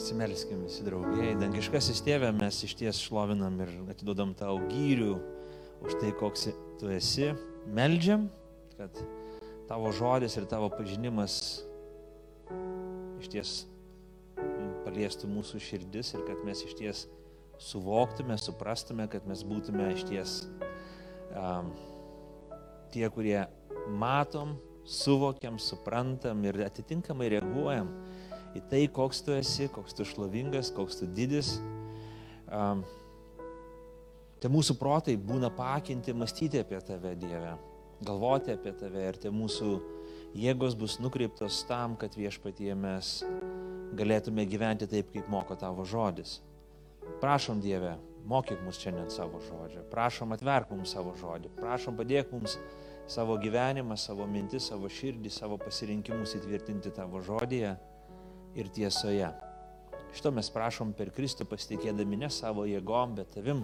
Pasimelskim visi draugiai. Dangiškasis tėvė, mes iš ties šlovinam ir atiduodam tau gyrių už tai, koks tu esi. Meldžiam, kad tavo žodis ir tavo pažinimas iš ties paliestų mūsų širdis ir kad mes iš ties suvoktume, suprastume, kad mes būtume iš ties um, tie, kurie matom, suvokiam, suprantam ir atitinkamai reaguojam į tai, koks tu esi, koks tu šlovingas, koks tu didis. Um, te mūsų protai būna pakinti mąstyti apie tave, Dieve, galvoti apie tave ir te mūsų jėgos bus nukreiptos tam, kad viešpatie mes galėtume gyventi taip, kaip moko tavo žodis. Prašom Dieve, mokyk mus šiandien savo žodžio, prašom atverk mums savo žodį, prašom padėk mums savo gyvenimą, savo mintis, savo širdį, savo pasirinkimus įtvirtinti tavo žodėje ir tiesoje. Šito mes prašom per Kristų pasitikėdami ne savo jėgom, bet tavim,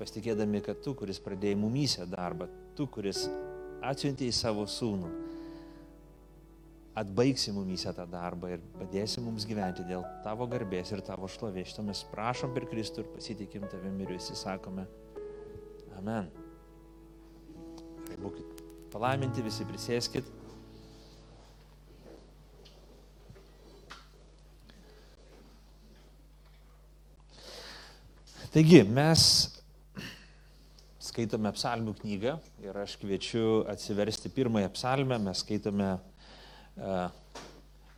pasitikėdami, kad tu, kuris pradėjai mumyse darbą, tu, kuris atsiuntė į savo sūnų, atbaigsi mumyse tą darbą ir padėsi mums gyventi dėl tavo garbės ir tavo šlovės. Šito mes prašom per Kristų ir pasitikim tavim ir visi sakome Amen. Būkit palaiminti, visi prisėskit. Taigi, mes skaitome psalmių knygą ir aš kviečiu atsiversti pirmąją psalmę, mes skaitome, uh,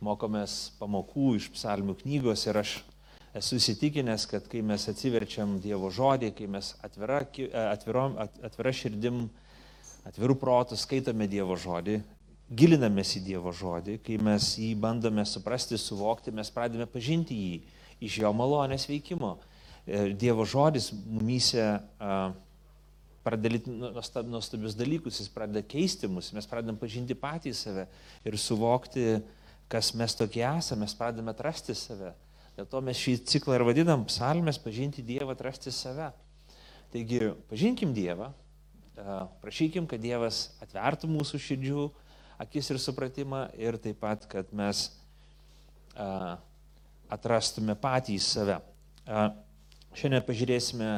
mokomės pamokų iš psalmių knygos ir aš esu įsitikinęs, kad kai mes atsiverčiam Dievo žodį, kai mes atvira, atvirom, atvira širdim, atvirų protų skaitome Dievo žodį, gilinamės į Dievo žodį, kai mes jį bandome suprasti, suvokti, mes pradame pažinti jį iš jo malonės veikimo. E, Dievo žodis mumyse pradeda daryti nuostabius dalykus, jis pradeda keisti mus, mes pradedam pažinti patys save ir suvokti, kas mes tokie esame, mes pradedame atrasti save. Dėl to mes šį ciklą ir vadinam psalmės pažinti Dievą, atrasti save. Taigi, pažinkim Dievą, prašykim, kad Dievas atvertų mūsų širdžių akis ir supratimą ir taip pat, kad mes atrastume patys save. Šiandien pažiūrėsime,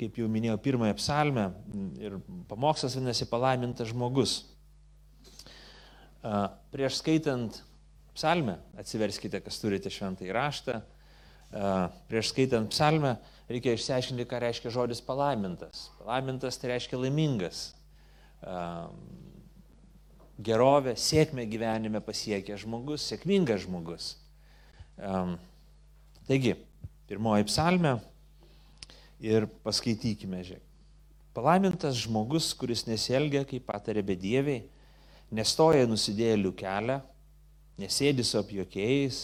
kaip jau minėjau, pirmąją psalmę ir pamokslas vadinasi palaimintas žmogus. Prieš skaitant psalmę, atsiverskite, kas turite šventą įraštą, prieš skaitant psalmę reikia išsiaiškinti, ką reiškia žodis palaimintas. Palaimintas tai reiškia laimingas, gerovę, sėkmę gyvenime pasiekia žmogus, sėkmingas žmogus. Taigi, pirmoji psalmė ir paskaitykime, žiūrėk. Palaimintas žmogus, kuris nesielgia, kaip patarė bedieviai, nestoja nusidėlių kelią, nesėdi su apjokėjais,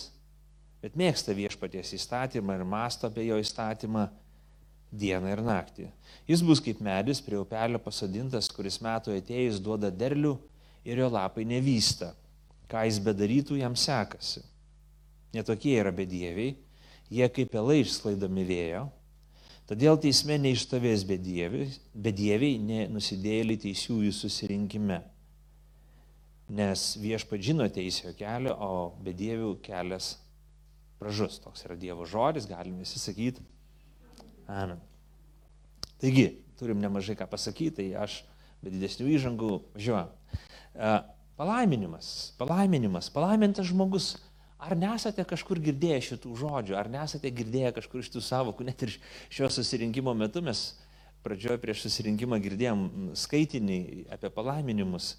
bet mėgsta viešpaties įstatymą ir masto apie jo įstatymą dieną ir naktį. Jis bus kaip medis prie upelio pasodintas, kuris metų atėjus duoda derlių ir jo lapai nevysta. Ką jis bedarytų, jam sekasi. Netokie yra bedieviai, jie kaip pelai išsklaidomi vėjo, Todėl teisme neišstovės bedieviai, bedieviai nenusidėlį teisiųjų susirinkime. Nes viešpat žino teisėjo kelią, o bedievių kelias pražus. Toks yra Dievo žodis, galime visi sakyti. Amen. Taigi, turim nemažai ką pasakyti, tai aš be didesnių įžangų važiuoju. Palaiminimas, palaiminimas, palaimintas žmogus Ar nesate kažkur girdėję šitų žodžių, ar nesate girdėję kažkur iš tų savokų, net ir šio susirinkimo metu mes pradžioje prieš susirinkimą girdėjom skaitinį apie palaiminimus.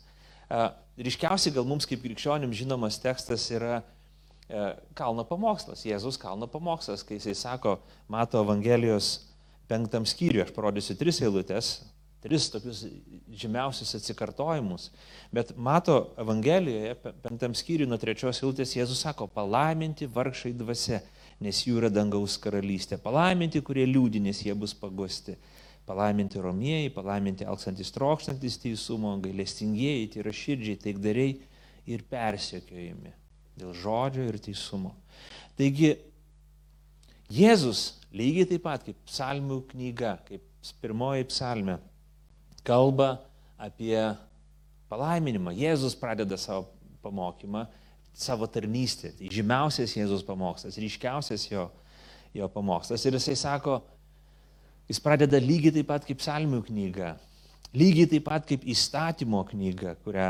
Ryškiausiai gal mums kaip krikščionim žinomas tekstas yra e, kalno pamokslas, Jėzus kalno pamokslas, kai jisai sako, mato Evangelijos penktam skyriui, aš parodysiu tris eilutes, tris tokius žymiausius atsikartojimus. Bet mato Evangelijoje, penktam skyriui nuo trečios eilutės, Jėzus sako, palaiminti vargšai dvasia, nes jų yra dangaus karalystė. Palaiminti, kurie liūdį, nes jie bus pagosti. Palaiminti romieji, palaiminti alksantis trokštantis teisumo, gailestingieji, tai yra širdžiai, taikdariai ir persiekiojami dėl žodžio ir teisumo. Taigi, Jėzus lygiai taip pat kaip psalmių knyga, kaip pirmoji psalmė, kalba apie palaiminimą. Jėzus pradeda savo pamokymą, savo tarnystę. Tai žymiausias Jėzus pamokslas, ryškiausias jo, jo pamokslas. Ir jisai sako, jis pradeda lygiai taip pat kaip psalmių knyga. Lygiai taip pat kaip įstatymo knyga, kurią,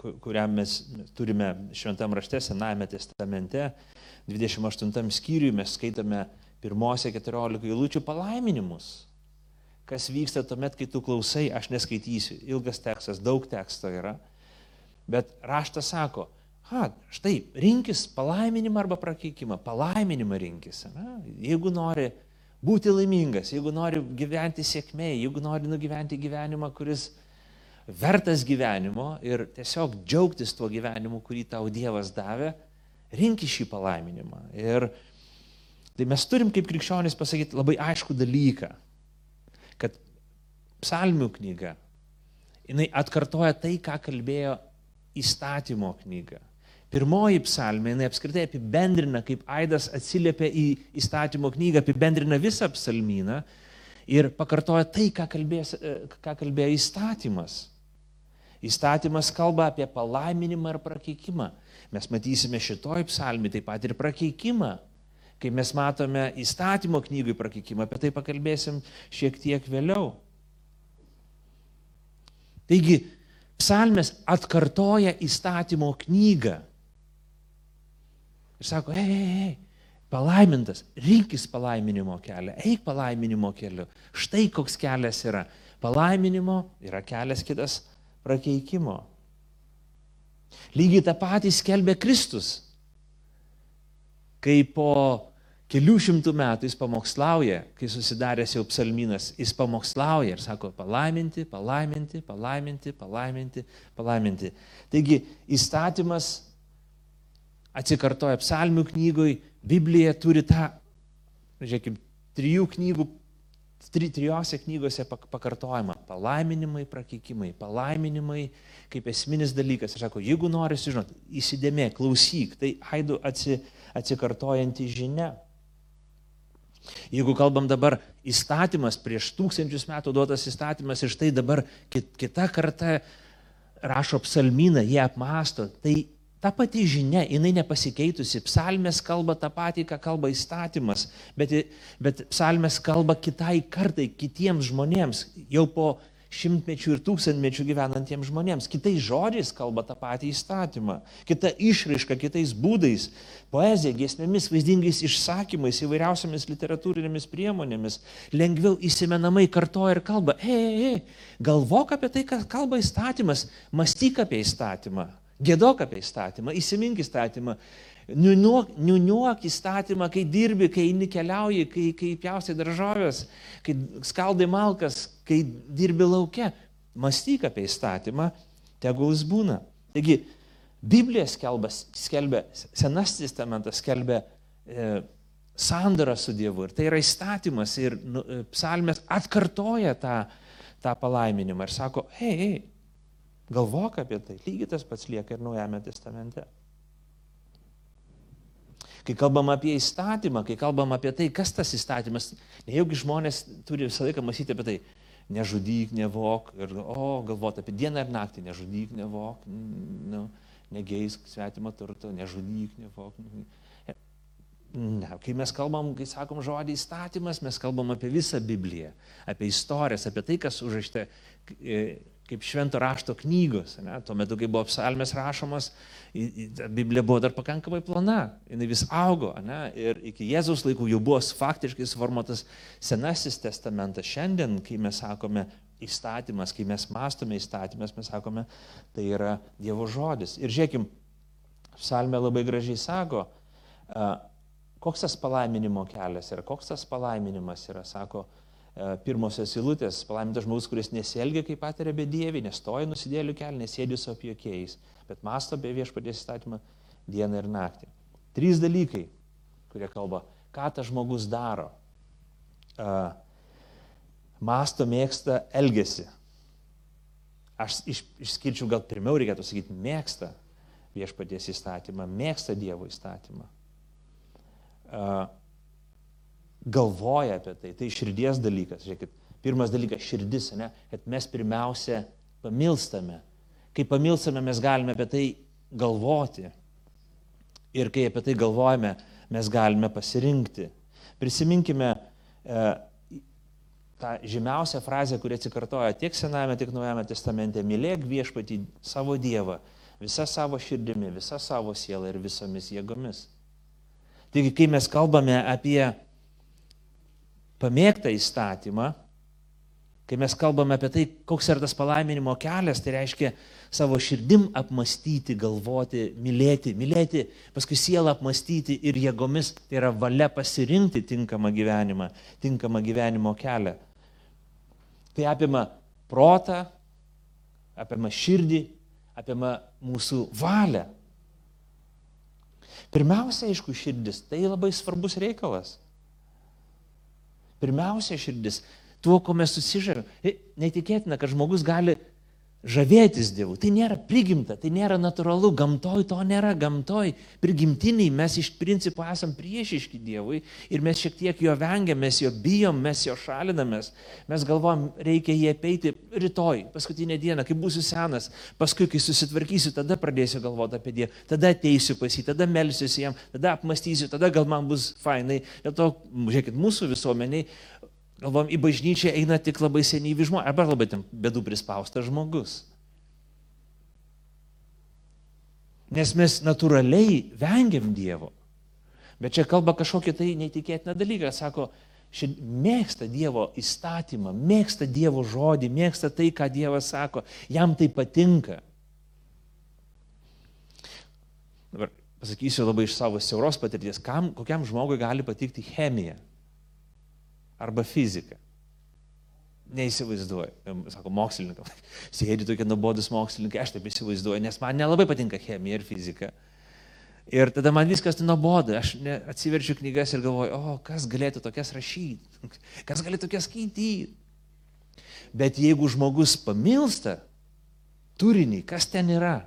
kur, kurią mes turime šventam rašte Senajame testamente, 28 skyriui mes skaitome pirmose 14 eilučių palaiminimus. Kas vyksta tuomet, kai tu klausai, aš neskaitysiu, ilgas tekstas, daug teksto yra, bet raštas sako, ha, štai, rinkis palaiminimą arba prakeikimą, palaiminimą rinkis. Na, jeigu nori būti laimingas, jeigu nori gyventi sėkmėje, jeigu nori nugyventi gyvenimą, kuris vertas gyvenimo ir tiesiog džiaugtis tuo gyvenimu, kurį tau Dievas davė, rinkis šį palaiminimą. Ir tai mes turim kaip krikščionys pasakyti labai aišku dalyką, psalmių knyga, jinai atkartoja tai, ką kalbėjo įstatymo knyga. Pirmoji psalmė, jinai apskritai apibendrina, kaip Aidas atsiliepia į įstatymo knygą, apibendrina visą psalmyną ir pakartoja tai, ką kalbėjo, ką kalbėjo įstatymas. Įstatymas kalba apie palaiminimą ir prakeikimą. Mes matysime šitoj psalmi taip pat ir prakeikimą. Kai mes matome įstatymo knygui prakeikimą, apie tai pakalbėsim šiek tiek vėliau. Taigi, psalmės atkartoja įstatymo knygą. Ir sako, ei, ei, ei, palaimintas, rinkis palaiminimo kelią, eik palaiminimo keliu. Štai koks kelias yra. Palaiminimo yra kelias kitas prakeikimo. Lygiai tą patį skelbė Kristus, kai po kelių šimtų metų jis pamokslauja, kai susidaręs jau psalminas, jis pamokslauja ir sako palaiminti, palaiminti, palaiminti, palaiminti, palaiminti. Taigi įstatymas atsikartoja psalmių knygoj, Biblija turi tą, žiūrėkime, trijų knygų, tri, trijose knygose pakartojama - palaiminimai, prakeikimai, palaiminimai kaip esminis dalykas. Ir sako, jeigu nori sužinoti, įsidėmė, klausyk, tai aidu atsi, atsikartojanti žinia. Jeigu kalbam dabar įstatymas, prieš tūkstančius metų duotas įstatymas ir štai dabar kita karta rašo psalminą, jie apmąsto, tai Ta pati žinia, jinai nepasikeitusi. Psalmės kalba tą patį, ką kalba įstatymas, bet, bet psalmės kalba kitai kartai, kitiems žmonėms, jau po šimtmečių ir tūkstantmečių gyvenantiems žmonėms. Kitais žodžiais kalba tą patį įstatymą, kita išraiška, kitais būdais, poezija, giesmėmis, vaizdingais išsakymais, įvairiausiamis literatūrinėmis priemonėmis, lengviau įsimenamai kartoja ir kalba. Ei, ei, ei, galvok apie tai, ką kalba įstatymas, mąstyk apie įstatymą. Gėdok apie įstatymą, įsimink įstatymą, niuniuok, niuniuok įstatymą, kai dirbi, kai eini keliauji, kai, kai pjausi daržovės, kai skaldai malkas, kai dirbi laukia. Mąstyk apie įstatymą, tegul jis būna. Taigi, Biblija skelbia, skelbia Senasis testamentas skelbia e, sandorą su Dievu. Ir tai yra įstatymas. Ir nu, e, psalmės atkartoja tą, tą palaiminimą ir sako, hei, hei, Galvok apie tai. Lygiai tas pats lieka ir Naujame testamente. Kai kalbam apie įstatymą, kai kalbam apie tai, kas tas įstatymas, nejaugi žmonės turi visą laiką mąstyti apie tai, nežudyk, nevok, ir, o, galvoti apie dieną ir naktį, nežudyk, nevok, nu, negeisk svetimą turtą, nežudyk, nevok. Ne, kai mes kalbam, kai sakom žodį įstatymas, mes kalbam apie visą Bibliją, apie istorijas, apie tai, kas užrašta kaip švento rašto knygos. Ne? Tuo metu, kai buvo psalmės rašomas, Biblija buvo dar pakankamai plona, jinai vis augo. Ne? Ir iki Jėzaus laikų jau buvo faktiškai suformuotas Senasis testamentas. Šiandien, kai mes sakome įstatymas, kai mes mastome įstatymas, mes sakome, tai yra Dievo žodis. Ir žiūrėkim, psalmė labai gražiai sako, koks tas palaiminimo kelias yra, koks tas palaiminimas yra, sako, pirmosios eilutės, palaimintas žmogus, kuris nesielgia kaip patiria bedieviai, nestoja nusidėlių kelią, nesėdi su apjokiais, bet masto be viešpaties įstatymą dieną ir naktį. Trys dalykai, kurie kalba, ką tas žmogus daro. Uh, masto mėgsta elgesi. Aš iš, išskirčiau gal pirmiau reikėtų sakyti, mėgsta viešpaties įstatymą, mėgsta Dievo įstatymą. Uh, galvoja apie tai. Tai širdies dalykas. Žiūrėkit, pirmas dalykas - širdis, ne? kad mes pirmiausia pamilstame. Kai pamilstame, mes galime apie tai galvoti. Ir kai apie tai galvojame, mes galime pasirinkti. Prisiminkime e, tą žymiausią frazę, kuri atsikartoja tiek Sename, tiek Naujame testamente - mylėk viešpatį savo Dievą visą savo širdimi, visą savo sielą ir visomis jėgomis. Taigi, kai mes kalbame apie pamėgtą įstatymą, kai mes kalbame apie tai, koks yra tas palaiminimo kelias, tai reiškia savo širdim apmastyti, galvoti, mylėti, mylėti, paskui sielą apmastyti ir jėgomis, tai yra valia pasirinkti tinkamą gyvenimą, tinkamą gyvenimo kelią. Tai apima protą, apima širdį, apima mūsų valią. Pirmiausia, aišku, širdis tai labai svarbus reikalas. Pirmiausia, širdis, tuo, ko mes susižavėm. Neįtikėtina, kad žmogus gali žavėtis Dievu. Tai nėra prigimta, tai nėra natūralu, gamtoj to nėra, gamtoj prigimtiniai. Mes iš principo esam priešiški Dievui ir mes šiek tiek jo vengiam, mes jo bijom, mes jo šalinamės, mes galvom, reikia jį apeiti rytoj, paskutinę dieną, kai būsiu senas, paskui, kai susitvarkysiu, tada pradėsiu galvoti apie Dievą, tada ateisiu pas jį, tada melsiuosi jam, tada apmastysiu, tada gal man bus fainai. Dėl to, žiūrėkit, mūsų visuomeniai galvom, į bažnyčią eina tik labai senyvi žmonės, arba labai bedų prispaustas žmogus. Nes mes natūraliai vengiam Dievo. Bet čia kalba kažkokia tai neįtikėtina dalyka. Sako, šiandien mėgsta Dievo įstatymą, mėgsta Dievo žodį, mėgsta tai, ką Dievas sako, jam tai patinka. Dabar pasakysiu labai iš savo siauros patirties, kam, kokiam žmogui gali patikti chemija arba fizika. Neįsivaizduoju, sako mokslininkai, sėdi tokie nubodus mokslininkai, aš taip įsivaizduoju, nes man nelabai patinka chemija ir fizika. Ir tada man viskas nuobodu, aš ne, atsiverčiu knygas ir galvoju, o kas galėtų tokias rašyti, kas galėtų tokias skaityti. Bet jeigu žmogus pamilsta turinį, kas ten yra,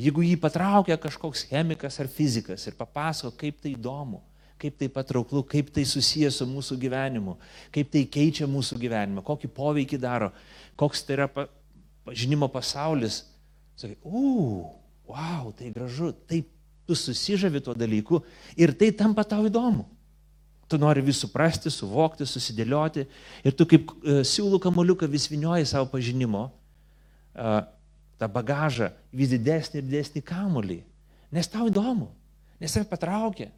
jeigu jį patraukia kažkoks chemikas ar fizikas ir papasako, kaip tai įdomu, kaip tai patrauklu, kaip tai susijęs su mūsų gyvenimu, kaip tai keičia mūsų gyvenimą, kokį poveikį daro, koks tai yra pažinimo pasaulis. Sakai, u, wow, tai gražu, taip tu susižavi tuo dalyku ir tai tampa tau įdomu. Tu nori vis suprasti, suvokti, susidėlioti ir tu kaip uh, siūlų kamoliuką vis vinioji savo pažinimo, uh, tą bagažą vis didesnį ir didesnį kamolį. Nes tau įdomu, nes tave patraukia,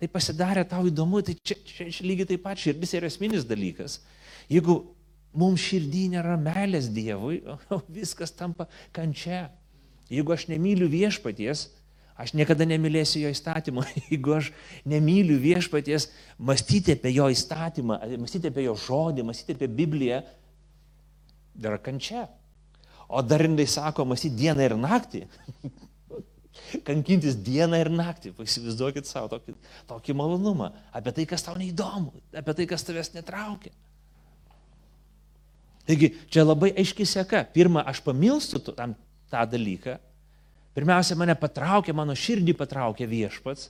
tai pasidarė tau įdomu, tai čia, čia, čia lygiai taip pat širdis yra esminis dalykas. Jeigu mums širdį nėra meilės Dievui, viskas tampa kančia. Jeigu aš nemyliu viešpaties, aš niekada nemylėsiu jo įstatymą. Jeigu aš nemyliu viešpaties, mąstyti apie jo įstatymą, mąstyti apie jo žodį, mąstyti apie Bibliją, dar kančia. O dar indai sako, mąstyti dieną ir naktį. kankintis dieną ir naktį. Įsivaizduokit savo tokį, tokį malonumą. Apie tai, kas tau neįdomu, apie tai, kas tavęs netraukia. Taigi čia labai aiški seka. Pirma, aš pamilstu tam, tą dalyką. Pirmiausia, mane patraukia, mano širdį patraukia viešpats.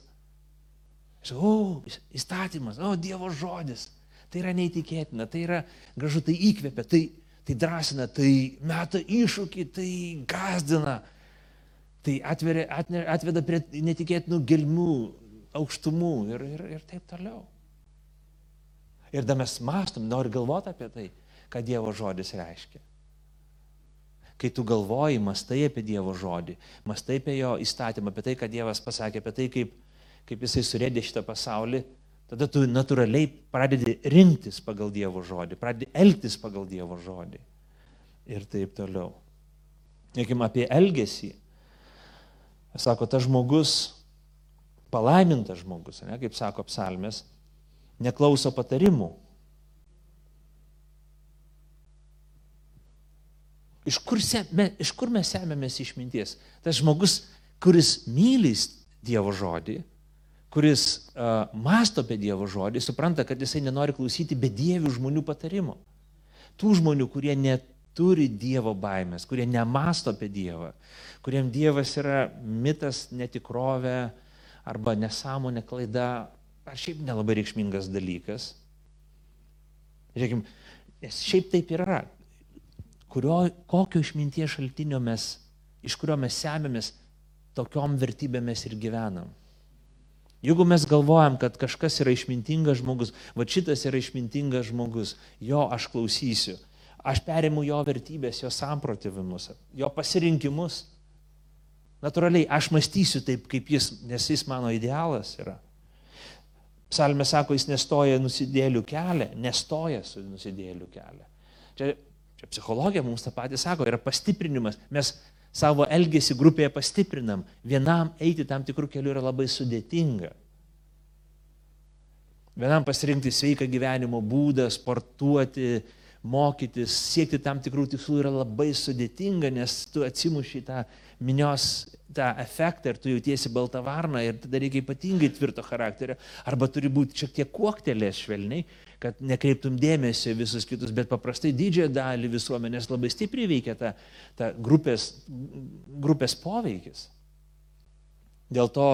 O, įstatymas, o, Dievo žodis. Tai yra neįtikėtina, tai yra gražu, tai įkvepia, tai, tai drąsina, tai meta iššūkį, tai gazdina tai atveria, atner, atveda prie netikėtinų gelmių, aukštumų ir, ir, ir taip toliau. Ir tada mes mastom, nori galvoti apie tai, ką Dievo žodis reiškia. Kai tu galvoji, mastai apie Dievo žodį, mastai apie jo įstatymą, apie tai, ką Dievas pasakė, apie tai, kaip, kaip jisai surėdė šitą pasaulį, tada tu natūraliai pradedi rinktis pagal Dievo žodį, pradedi elgtis pagal Dievo žodį. Ir taip toliau. Niekime apie elgesį. Sako, tas žmogus, palaimintas žmogus, ne, kaip sako psalmės, neklauso patarimų. Iš kur, me, iš kur mes semėmės išminties? Tas žmogus, kuris mylis Dievo žodį, kuris uh, masto apie Dievo žodį, supranta, kad jisai nenori klausyti bedievių žmonių patarimo. Tų žmonių, kurie net turi Dievo baimės, kurie nemasto apie Dievą, kuriem Dievas yra mitas, netikrovė arba nesąmonė, klaida, ar šiaip nelabai reikšmingas dalykas. Žiūrėkime, nes šiaip taip yra. Kurio, kokio išminties šaltinio mes, iš kurio mes semėmės, tokiom vertybėmis ir gyvenam. Jeigu mes galvojam, kad kažkas yra išmintingas žmogus, va šitas yra išmintingas žmogus, jo aš klausysiu, aš perimu jo vertybės, jo samprotavimus, jo pasirinkimus. Naturaliai, aš mąstysiu taip, kaip jis, nes jis mano idealas yra. Psalmė sako, jis nestoja nusidėlių kelią, nestoja su nusidėlių kelią. Čia, čia psichologija mums tą patį sako, yra pastiprinimas. Mes savo elgesį grupėje pastiprinam. Vienam eiti tam tikrų kelių yra labai sudėtinga. Vienam pasirinkti sveiką gyvenimo būdą, sportuoti, mokytis, siekti tam tikrų tikslų yra labai sudėtinga, nes tu atsimuši tą minios tą efektą ir tu jautiesi balta varna ir tada reikia ypatingai tvirto charakterio, arba turi būti šiek tiek kuoktelės švelniai, kad nekreiptum dėmesio visus kitus, bet paprastai didžiąją dalį visuomenės labai stipriai veikia ta, ta grupės, grupės poveikis. Dėl to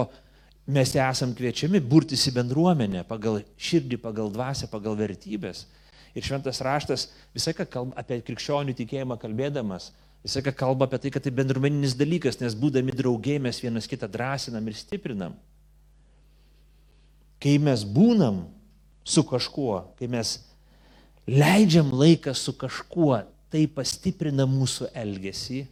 mes esam kviečiami burtis į bendruomenę pagal širdį, pagal dvasę, pagal vertybės. Ir šventas raštas visą ką kalba apie krikščionių tikėjimą kalbėdamas, visą ką kalba apie tai, kad tai bendruomeninis dalykas, nes būdami draugiai mes vienas kitą drąsinam ir stiprinam. Kai mes būnam su kažkuo, kai mes leidžiam laiką su kažkuo, tai pastiprina mūsų elgesį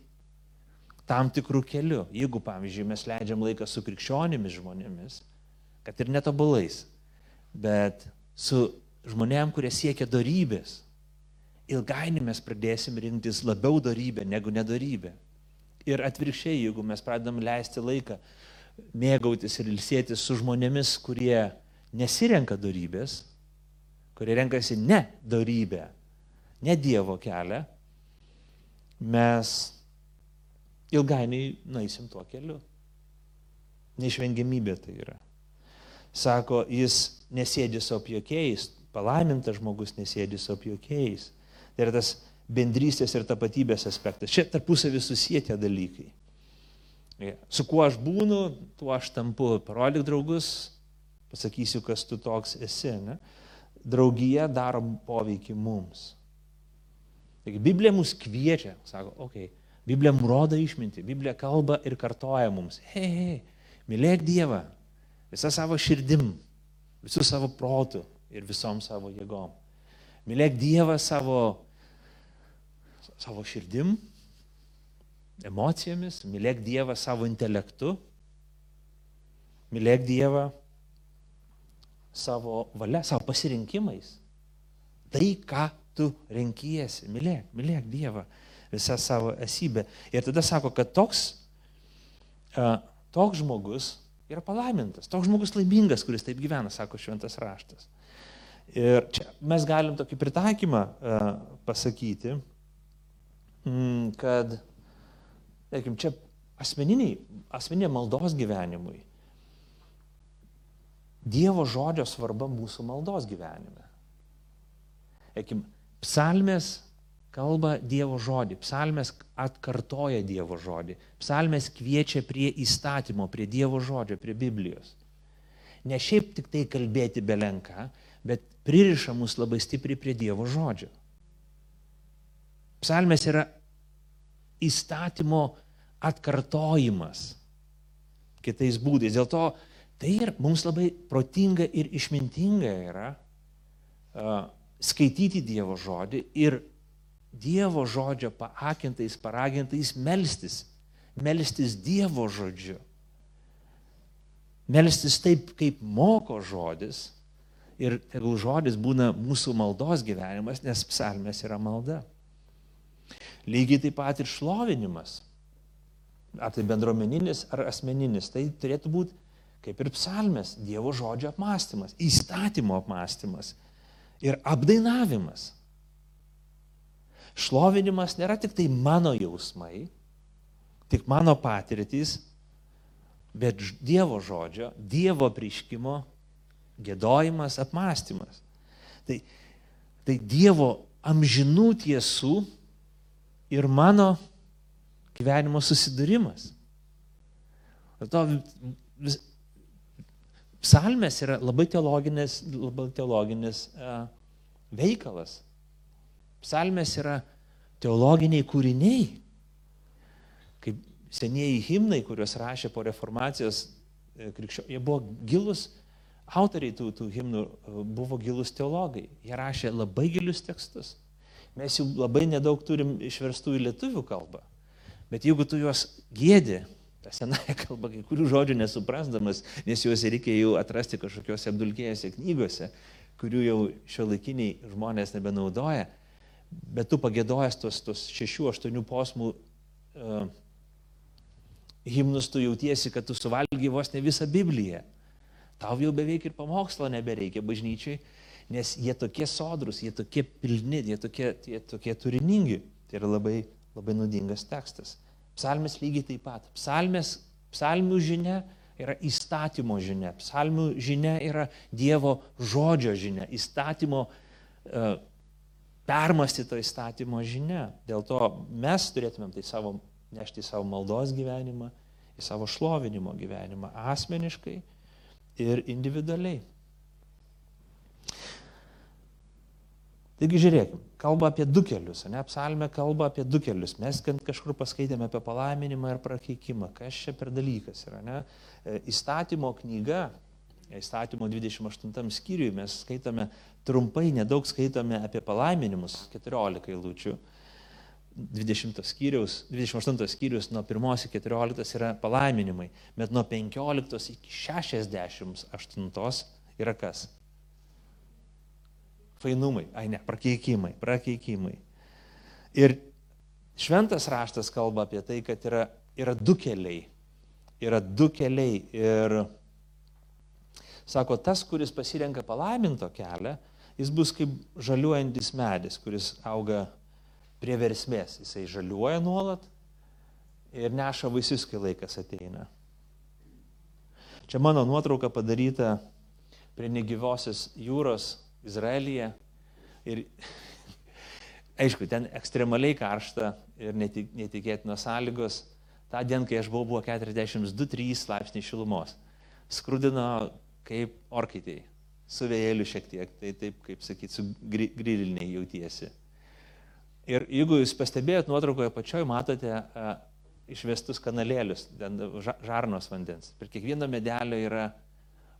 tam tikrų kelių. Jeigu, pavyzdžiui, mes leidžiam laiką su krikščionimis žmonėmis, kad ir netobulais, bet su žmonėm, kurie siekia darybės, ilgainiui mes pradėsim rinktis labiau darybę negu nedarybę. Ir atvirkščiai, jeigu mes pradedam leisti laiką, mėgautis ir ilsėtis su žmonėmis, kurie nesirenka darybės, kurie renkasi ne darybę, ne Dievo kelią, mes ilgainiui naisim tuo keliu. Neišvengiamybė tai yra. Sako, jis nesėdi su apjokiais, palaimintas žmogus nesėdi su apjokiais. Tai yra tas bendrystės ir tapatybės aspektas. Čia tarpusavį susiję tie dalykai. Su kuo aš būnu, tuo aš tampu. Parodyk draugus, pasakysiu, kas tu toks esi. Ne? Draugija daro poveikį mums. Taigi Biblija mus kviečia, sako, okei, okay, Biblija nurodo išminti, Biblija kalba ir kartoja mums, hei, hei, mylėk Dievą visą savo širdim, visų savo protų ir visom savo jėgom. Mylėk Dievą savo, savo širdim, emocijomis, mylėk Dievą savo intelektu, mylėk Dievą savo valia, savo pasirinkimais. Tai, ką tu renkiesi, mylėk, mylėk Dievą visą savo esybę. Ir tada sako, kad toks, toks žmogus yra palaimintas, toks žmogus laimingas, kuris taip gyvena, sako šventas raštas. Ir čia mes galim tokį pritaikymą uh, pasakyti, mm, kad, tarkim, čia asmeniniai, asmeninė maldos gyvenimui. Dievo žodžio svarba mūsų maldos gyvenime. Ekim, psalmės kalba Dievo žodį, psalmės atkartoja Dievo žodį, psalmės kviečia prie įstatymo, prie Dievo žodžio, prie Biblijos. Ne šiaip tik tai kalbėti belenką, bet pririša mus labai stipriai prie Dievo žodžio. Psalmės yra įstatymo atkartojimas kitais būdais. Dėl to tai ir mums labai protinga ir išmintinga yra uh, skaityti Dievo žodį ir Dievo žodžio paakintais, paragintais melstis. Melstis Dievo žodžiu. Melstis taip, kaip moko žodis. Ir tegul žodis būna mūsų maldos gyvenimas, nes psalmės yra malda. Lygiai taip pat ir šlovinimas. Ar tai bendruomeninis, ar asmeninis. Tai turėtų būti kaip ir psalmės, Dievo žodžio apmąstymas, įstatymo apmąstymas ir apdainavimas. Šlovinimas nėra tik tai mano jausmai, tik mano patirtys, bet Dievo žodžio, Dievo prieškimo gėdojimas, apmąstymas. Tai, tai Dievo amžinų tiesų ir mano gyvenimo susidūrimas. To vis, psalmės yra labai teologinis, labai teologinis uh, veikalas. Psalmės yra teologiniai kūriniai, kaip senieji himnai, kuriuos rašė po reformacijos e, krikščio, jie buvo gilus, autoriai tų, tų himnų e, buvo gilus teologai. Jie rašė labai gilius tekstus. Mes jų labai nedaug turim išverstų į lietuvių kalbą. Bet jeigu tu juos gėdi, tą senąją kalbą, kai kurių žodžių nesuprasdamas, nes juos reikia jau atrasti kažkokiuose apdulkėjose knygose, kurių jau šio laikiniai žmonės nebenaudoja, bet tu pagėdojęs tos, tos šešių, aštuonių posmų uh, himnus, tu jautiesi, kad tu suvalgy vos ne visą Bibliją. Tau jau beveik ir pamokslo nebereikia bažnyčiai, nes jie tokie sodrus, jie tokie pilni, jie tokie, jie tokie turiningi. Tai yra labai, labai nudingas tekstas. Psalmės lygiai taip pat. Psalmės, psalmių žinia yra įstatymo žinia. Psalmių žinia yra Dievo žodžio žinia. Įstatymo, uh, permastyto įstatymo žinia. Dėl to mes turėtumėm tai savo, nešti į savo maldos gyvenimą, į savo šlovinimo gyvenimą asmeniškai ir individualiai. Taigi žiūrėkime, kalba apie du kelius, ne, psalmė kalba apie du kelius. Mes kažkur paskaitėme apie palaiminimą ir prakeikimą. Kas čia per dalykas yra, ne? E, įstatymo knyga, įstatymo 28 skyriui mes skaitome trumpai, nedaug skaitome apie palaiminimus, 14 eilučių. 20 skyrius, 28 skyrius nuo 1 iki 14 yra palaiminimai, bet nuo 15 iki 68 yra kas? fainumai, ai ne, prakeikimai, prakeikimai. Ir šventas raštas kalba apie tai, kad yra, yra du keliai. Yra du keliai. Ir sako, tas, kuris pasirenka palaiminto kelią, jis bus kaip žaliuojantis medis, kuris auga prie versmės. Jisai žaliuoja nuolat ir neša vaisius, kai laikas ateina. Čia mano nuotrauka padaryta prie negyvosios jūros Izraelyje. Ir aišku, ten ekstremaliai karšta ir netik, netikėtinos sąlygos. Ta diena, kai aš buvau, buvo 42-3 laipsniai šilumos. Skrudino kaip orkaitėjai, su vėjeliu šiek tiek, tai taip, kaip sakyti, su griliniai jautiesi. Ir jeigu jūs pastebėjot nuotraukoje pačioj, matote a, išvestus kanalėlius, žarnos vandens. Per kiekvieno medelio yra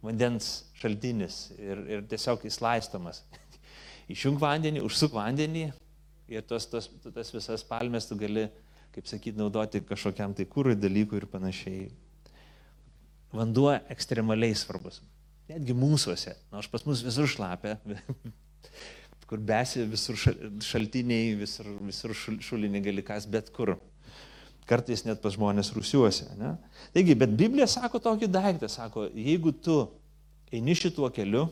vandens šaltinis ir, ir tiesiog jis laistomas. Išjung vandenį, užsuk vandenį ir tos, tos, tas visas palmes tu gali, kaip sakyti, naudoti kažkokiam tai kūrui dalykui ir panašiai. Vanduo ekstremaliai svarbus. Netgi mūsųse, nors pas mus visur šlapia, kur besi visur šaltiniai, visur, visur šulinį gali kas, bet kur kartais net pas žmonės rusiuose. Ne? Taigi, bet Biblija sako tokį daiktą, sako, jeigu tu eini šituo keliu,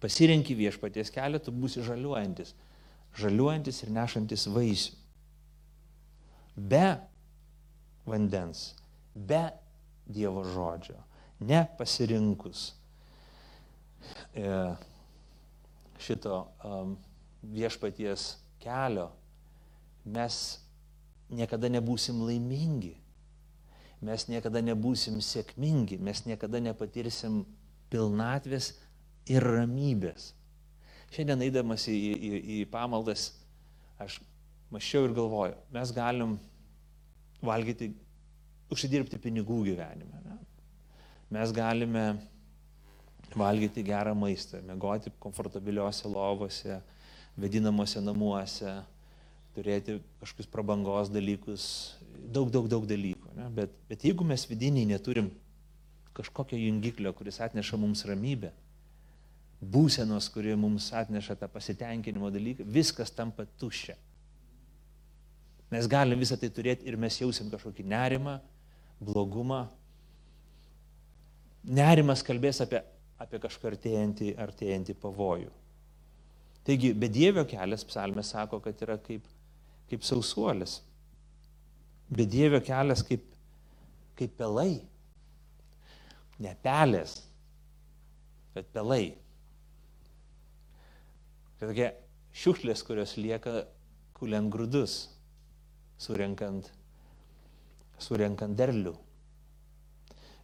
pasirenki viešpaties kelią, tu būsi žaliuojantis, žaliuojantis ir nešantis vaisių. Be vandens, be Dievo žodžio, nepasirinkus e, šito um, viešpaties kelio, mes niekada nebūsim laimingi, mes niekada nebūsim sėkmingi, mes niekada nepatirsim pilnatvės ir ramybės. Šiandien eidamas į, į, į pamaldas, aš mačiau ir galvoju, mes galim valgyti, užsidirbti pinigų gyvenime. Ne? Mes galime valgyti gerą maistą, mėgoti komfortabiliuose lovose, vedinamuose namuose, turėti kažkokius prabangos dalykus, daug, daug, daug dalykų. Ne? Bet, bet jeigu mes vidiniai neturim kažkokio jungiklio, kuris atneša mums ramybę, būsenos, kuri mums atneša tą pasitenkinimo dalyką, viskas tampa tuščia. Mes galime visą tai turėti ir mes jausim kažkokį nerimą, blogumą. Nerimas kalbės apie, apie kažką artėjantį, artėjantį pavojų. Taigi, bedėvio kelias, psalmė sako, kad yra kaip kaip sausuolis. Bedėvio kelias kaip, kaip pelai. Ne pelės, bet pelai. Tai tokie šiukšlės, kurios lieka kuliant grūdus, surinkant, surinkant derlių.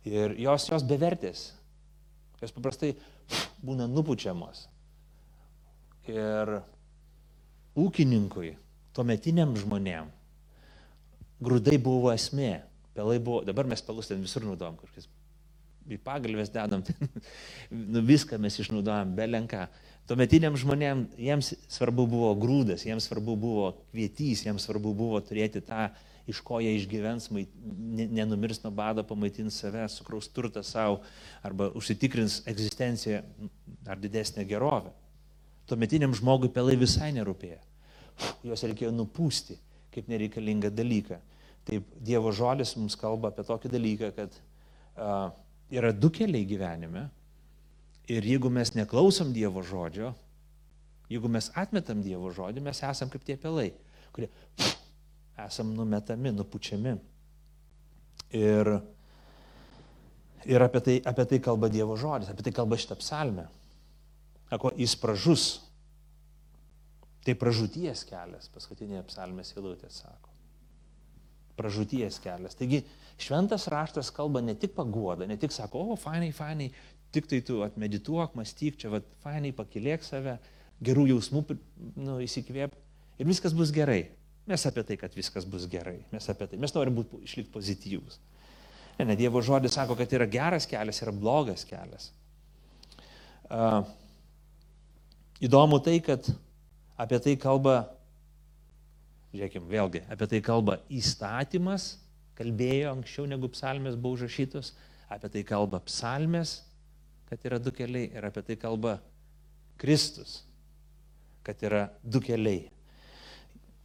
Ir jos, jos bevertės. Jos paprastai būna nupučiamos. Ir ūkininkui tuometiniam žmonėm grūdai buvo esmė. Pelai buvo, dabar mes pelus ten visur naudojam kažkas. į pagalbės dedam, tai, nu, viską mes išnaudojam, belenką. Tuometiniam žmonėm, jiems svarbu buvo grūdas, jiems svarbu buvo kvietys, jiems svarbu buvo turėti tą, iš ko jie išgyvens, nenumirs nuo bado, pamaitins save, sukraus turtą savo arba užsitikrins egzistenciją ar didesnę gerovę. Tuometiniam žmogui pelai visai nerūpėjo. Juos reikėjo nupūsti kaip nereikalingą dalyką. Taip Dievo žodis mums kalba apie tokį dalyką, kad uh, yra du keliai gyvenime. Ir jeigu mes neklausom Dievo žodžio, jeigu mes atmetam Dievo žodį, mes esam kaip tie pelai, kurie pff, esam numetami, nupučiami. Ir, ir apie, tai, apie tai kalba Dievo žodis, apie tai kalba šitą psalmę. Ako jis pražus. Tai pražūties kelias, paskutinėje psalmės eilutė sako. Pražūties kelias. Taigi šventas raštas kalba ne tik paguoda, ne tik sako, o, fainai, fainai, tik tai tu atmedituok, mąstyk, čia, va, fainai, pakilėk save, gerų jausmų nu, įsikvėp ir viskas bus gerai. Mes apie tai, kad viskas bus gerai. Mes apie tai. Mes norim būti išlikti pozityvus. Ne, ne, Dievo žodis sako, kad yra geras kelias, yra blogas kelias. Uh, įdomu tai, kad apie tai kalba, žiūrėkime, vėlgi, apie tai kalba įstatymas, kalbėjo anksčiau negu psalmės buvo užrašytos, apie tai kalba psalmės, kad yra du keliai ir apie tai kalba Kristus, kad yra du keliai.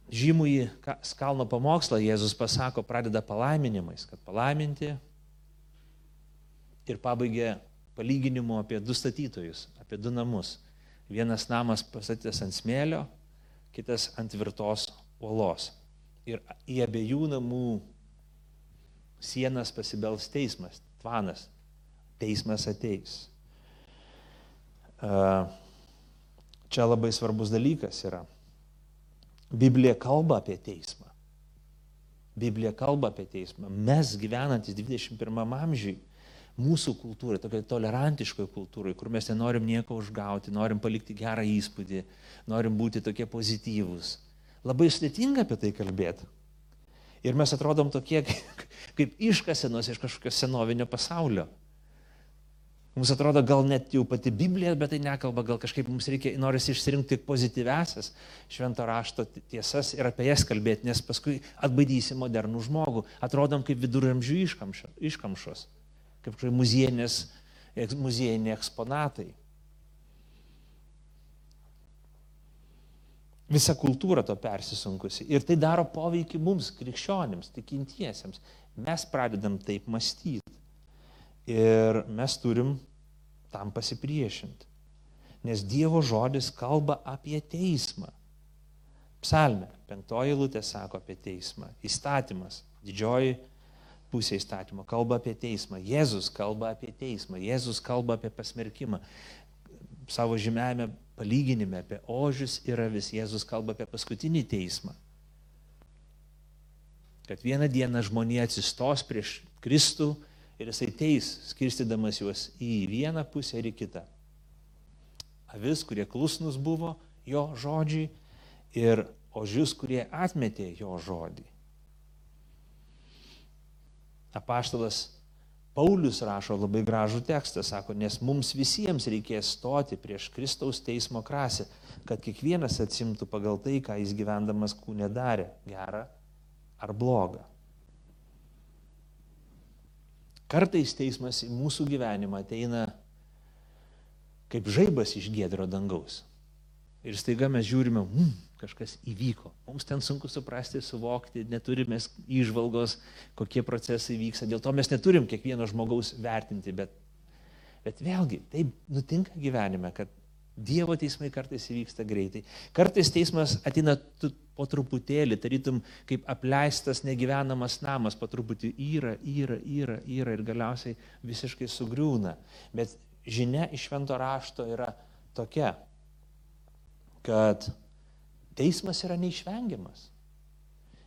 Žymųjį skalno pamokslą Jėzus pasako, pradeda palaiminimais, kad palaiminti ir pabaigė palyginimu apie du statytojus, apie du namus. Vienas namas pastatytas ant smėlio, kitas ant tvirtos uolos. Ir į abiejų namų sienas pasibels teismas, tvanas. Teismas ateis. Čia labai svarbus dalykas yra. Biblija kalba apie teismą. Biblija kalba apie teismą. Mes gyvenantis 21 amžiui mūsų kultūrai, tokiai tolerantiškoje kultūrai, kur mes nenorim nieko užgauti, norim palikti gerą įspūdį, norim būti tokie pozityvūs. Labai sudėtinga apie tai kalbėti. Ir mes atrodom tokie kaip iškasenos iš kažkokio senovinio pasaulio. Mums atrodo, gal net jau pati Biblija, bet tai nekalba, gal kažkaip mums reikia, norisi išsirinkti pozityvesias švento rašto tiesas ir apie jas kalbėti, nes paskui atbaidysi modernų žmogų. Atrodom kaip viduramžių iškamšos kaip muziejiniai eksponatai. Visa kultūra to persisunkusi. Ir tai daro poveikį mums, krikščionims, tikintiesiems. Mes pradedam taip mąstyti. Ir mes turim tam pasipriešinti. Nes Dievo žodis kalba apie teismą. Psalme, penktoji lūtė sako apie teismą. Įstatymas, didžioji pusė įstatymo kalba apie teismą. Jėzus kalba apie teismą. Jėzus kalba apie pasmerkimą. Savo žymėjame palyginime apie ožius ir avis. Jėzus kalba apie paskutinį teismą. Kad vieną dieną žmonija atsistos prieš Kristų ir jisai teis, skirstydamas juos į vieną pusę ir į kitą. Avis, kurie klusnus buvo jo žodžiai ir ožius, kurie atmetė jo žodį. Apaštalas Paulius rašo labai gražų tekstą, sako, nes mums visiems reikės stoti prieš Kristaus teismo krasę, kad kiekvienas atsimtų pagal tai, ką jis gyvendamas kūne darė, gerą ar blogą. Kartais teismas į mūsų gyvenimą ateina kaip žaibas iš gėdro dangaus. Ir staiga mes žiūrime, mm, kažkas įvyko. Mums ten sunku suprasti, suvokti, neturime išvalgos, kokie procesai vyksta. Dėl to mes neturim kiekvieno žmogaus vertinti, bet, bet vėlgi, taip nutinka gyvenime, kad Dievo teismai kartais įvyksta greitai. Kartais teismas ateina po truputėlį, tarytum kaip apleistas negyvenamas namas, po truputį yra, yra, yra, yra ir galiausiai visiškai sugriūna. Bet žinia iš švento rašto yra tokia, kad Teismas yra neišvengiamas.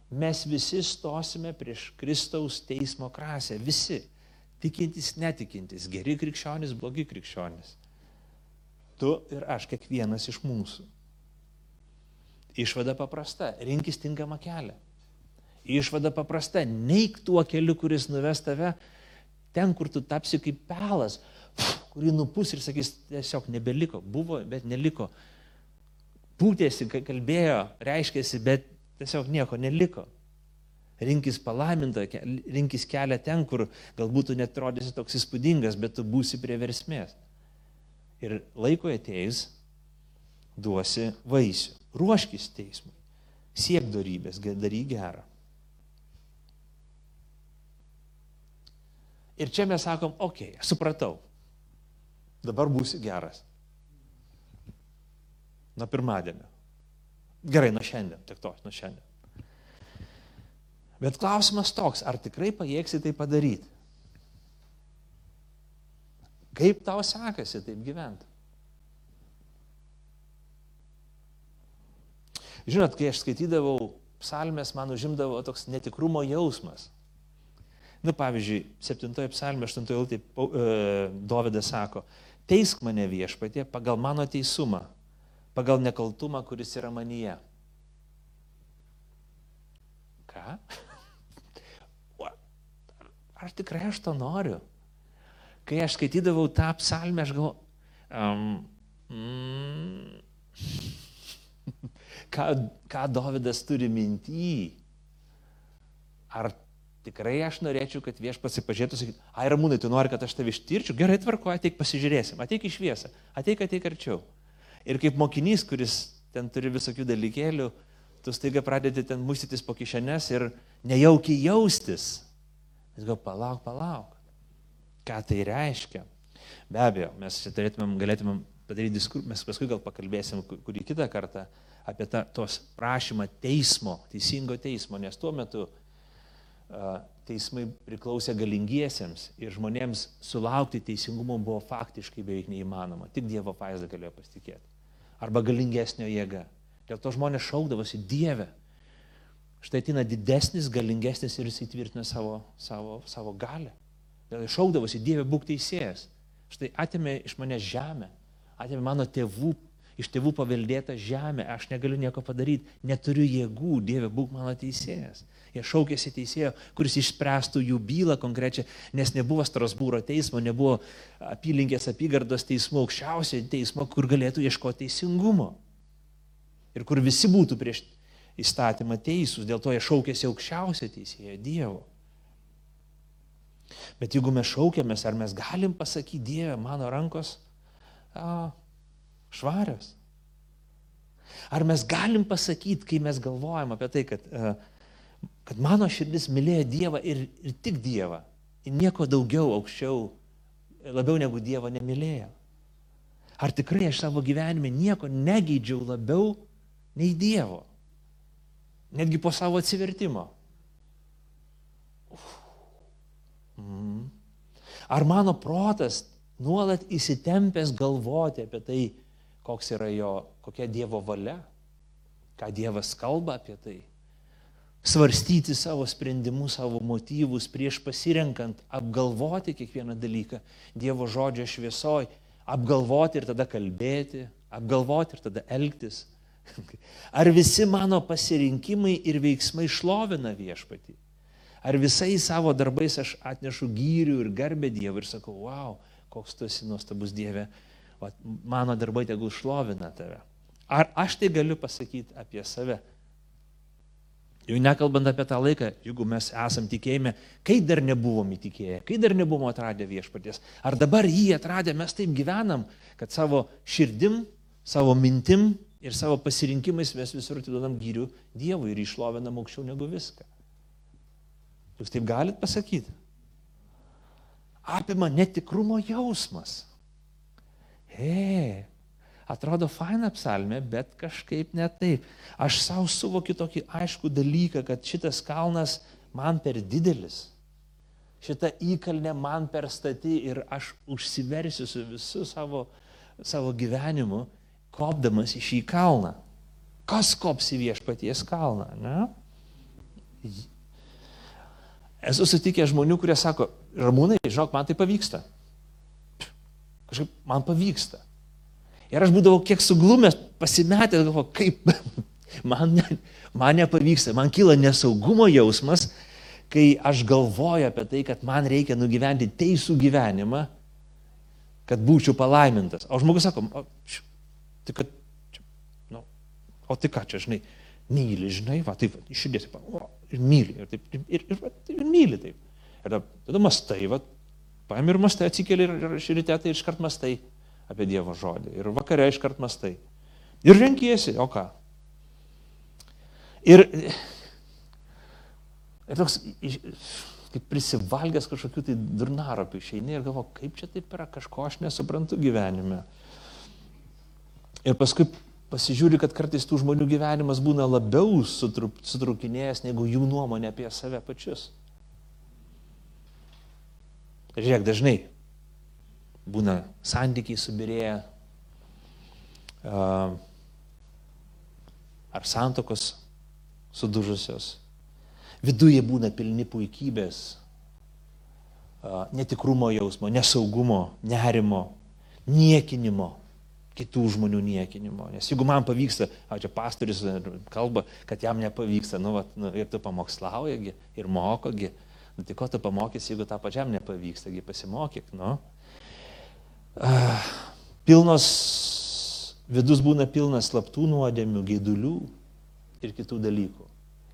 Mes visi stosime prieš Kristaus teismo krasę. Visi. Tikintis, netikintis, geri krikščionys, blogi krikščionys. Tu ir aš, kiekvienas iš mūsų. Išvada paprasta - rinkis tinkamą kelią. Išvada paprasta - neik tuo keliu, kuris nuves tave ten, kur tu tapsi kaip pelas, kurį nupus ir sakys, tiesiog nebeliko, buvo, bet neliko. Pūtėsi, kalbėjo, reiškėsi, bet tiesiog nieko neliko. Rinkis palaimintą, rinkis kelią ten, kur galbūt tu net atrodysi toks įspūdingas, bet tu būsi prie versmės. Ir laiko ateis, duosi vaisių. Ruoškis teismui. Siek darybės, daryk gerą. Ir čia mes sakom, okei, okay, supratau, dabar būsi geras. Nuo pirmadienio. Gerai, nuo šiandien, tik to, nuo šiandien. Bet klausimas toks, ar tikrai pajėgsi tai padaryti? Kaip tau sekasi taip gyventi? Žinot, kai aš skaitydavau psalmės, man užimdavo toks netikrumo jausmas. Nu, pavyzdžiui, 7 psalmė, 8 eilutė Dovydas sako, teisk mane viešpatie pagal mano teisumą, pagal nekaltumą, kuris yra manyje. Ką? Ar tikrai aš to noriu? Kai aš skaitydavau tą psalmę, aš galvoju, um, mm, ką, ką Davidas turi mintį? Ar tikrai aš norėčiau, kad vieš pasipažėtų, sakytų, ai ramūnai, tu nori, kad aš tave ištirčiau, gerai tvarko, ateik pasižiūrėsim, ateik į šviesą, ateik, ateik arčiau. Ir kaip mokinys, kuris ten turi visokių dalykėlių, tu staiga pradedi ten mustytis po kišenes ir nejaukiai jaustis. Jis gal palauk, palauk. Ką tai reiškia? Be abejo, mes turėtumėm, galėtumėm padaryti diskursą, mes paskui gal pakalbėsim kurį kitą kartą apie tą, tos prašymą teismo, teisingo teismo, nes tuo metu a, teismai priklausė galingiesiems ir žmonėms sulaukti teisingumo buvo faktiškai beveik neįmanoma. Tik Dievo vaizdą galėjo pasitikėti. Arba galingesnio jėga. Dėl to žmonės šaukdavosi Dievę. Štai ateina didesnis, galingesnis ir jis įtvirtina savo, savo, savo galę. Dėl išaukdavosi, Dieve būk teisėjas. Štai atėmė iš manęs žemę, atėmė mano tėvų, iš tėvų paveldėtą žemę, aš negaliu nieko padaryti, neturiu jėgų, Dieve būk mano teisėjas. Jie šaukėsi teisėjo, kuris išspręstų jų bylą konkrečią, nes nebuvo Strasbūro teismo, nebuvo apylinkės apygardos teismo, aukščiausio teismo, kur galėtų ieškoti teisingumo. Ir kur visi būtų prieš įstatymą teisūs, dėl to jie šaukėsi aukščiausią teisėją Dievo. Bet jeigu mes šaukiamės, ar mes galim pasakyti, Dieve, mano rankos a, švarios? Ar mes galim pasakyti, kai mes galvojam apie tai, kad, a, kad mano širdis mylėjo Dievą ir, ir tik Dievą, ir nieko daugiau aukščiau, labiau negu Dievą nemylėjo? Ar tikrai aš savo gyvenime nieko negeidžiau labiau nei Dievo? Netgi po savo atsivertimo. Ar mano protas nuolat įsitempęs galvoti apie tai, koks yra jo, kokia Dievo valia, ką Dievas kalba apie tai. Svarstyti savo sprendimus, savo motyvus prieš pasirenkant, apgalvoti kiekvieną dalyką Dievo žodžio šviesoj, apgalvoti ir tada kalbėti, apgalvoti ir tada elgtis. Ar visi mano pasirinkimai ir veiksmai šlovina viešpatį? Ar visais savo darbais aš atnešu gyrių ir garbę Dievui ir sakau, wow, koks tu esi nuostabus Dieve, o mano darbai tegul šlovina tave. Ar aš tai galiu pasakyti apie save? Jau nekalbant apie tą laiką, jeigu mes esam tikėjime, kai dar nebuvom įtikėję, kai dar nebuvom atradę viešpaties, ar dabar jį atradę mes taip gyvenam, kad savo širdim, savo mintim ir savo pasirinkimais mes visur atiduodam gyrių Dievui ir išlovinam aukščiau negu viską. Jūs taip galit pasakyti? Apima netikrumo jausmas. He, atrodo faina psalmė, bet kažkaip ne taip. Aš savo suvokiu tokį aišku dalyką, kad šitas kalnas man per didelis. Šita įkalnė man per stati ir aš užsiversiu su visu savo, savo gyvenimu, kopdamas į šį kalną. Kas kops į viešpaties kalną? Ne? Esu sutikęs žmonių, kurie sako, Ramūnai, žinok, man tai pavyksta. Kažkaip man pavyksta. Ir aš būdavau kiek suglumęs, pasimetęs, galvoju, kaip man, ne, man nepavyksta, man kyla nesaugumo jausmas, kai aš galvoju apie tai, kad man reikia nugyventi teisų gyvenimą, kad būčiau palaimintas. O žmogus sako, o, tai kad, čia, nu, o tai ką čia, žinai, myli, žinai, va, taip, iš širdies, o, ir myli, ir, taip, ir, ir, ir, ir myli taip. Ir tada, mastai, va, paėmė ir mastai, atsikeli ir, ir, ir ryte tai iškart mastai apie Dievo žodį. Ir vakare iškart mastai. Ir renkiesi, o ką? Ir, ir toks, kaip prisivalgęs kažkokių tai durnaropių išeini ir galvo, kaip čia taip yra, kažko aš nesuprantu gyvenime. Ir paskui pasižiūri, kad kartais tų žmonių gyvenimas būna labiau sutrukinėjęs negu jų nuomonė apie save pačius. Žiūrėk, dažnai būna santykiai subirėję, ar santokos sudužusios. Viduje būna pilni puikybės, netikrumo jausmo, nesaugumo, nerimo, niekinimo, kitų žmonių niekinimo. Nes jeigu man pavyksta, o čia pastorius kalba, kad jam nepavyksta, nu, va, nu ir tu pamokslaujagi, ir mokogi, nu, tai ko tu pamokys, jeigu tą pačiam nepavyksta, pasimokyk, nu. Uh, pilnos, vidus būna pilnas slaptų nuodėmių, gaidulių ir kitų dalykų.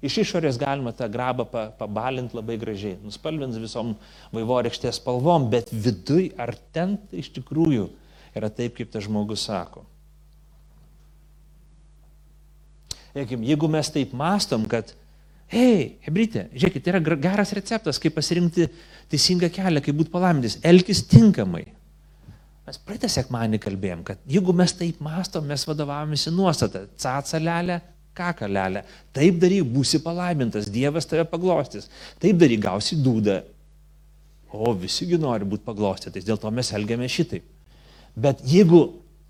Iš išorės galima tą grabą pabalinti labai gražiai, nuspalvins visom vaivorykštės spalvom, bet viduj ar ten iš tikrųjų yra taip, kaip tas žmogus sako. Jeigu mes taip mastom, kad, hei, hebrytė, žiūrėkit, tai yra geras receptas, kaip pasirinkti teisingą kelią, kaip būti palaimintis, elkis tinkamai. Mes praeitą sekmanį kalbėjom, kad jeigu mes taip mastom, mes vadovavomės į nuostatą, cacelelę, kakalelę. Taip daryk, būsi palaimintas, Dievas tave paglostys. Taip daryk, gausi dūdą. O visigi nori būti paglostytais, dėl to mes elgiame šitaip. Bet jeigu